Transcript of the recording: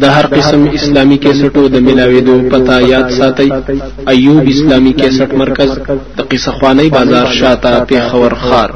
د هر قسم اسلامی کیسټو د ملاويدو پتا یاد ساتي ایوب اسلامی کیسټ مرکز د قصه خوانی بازار شاته پیښور خار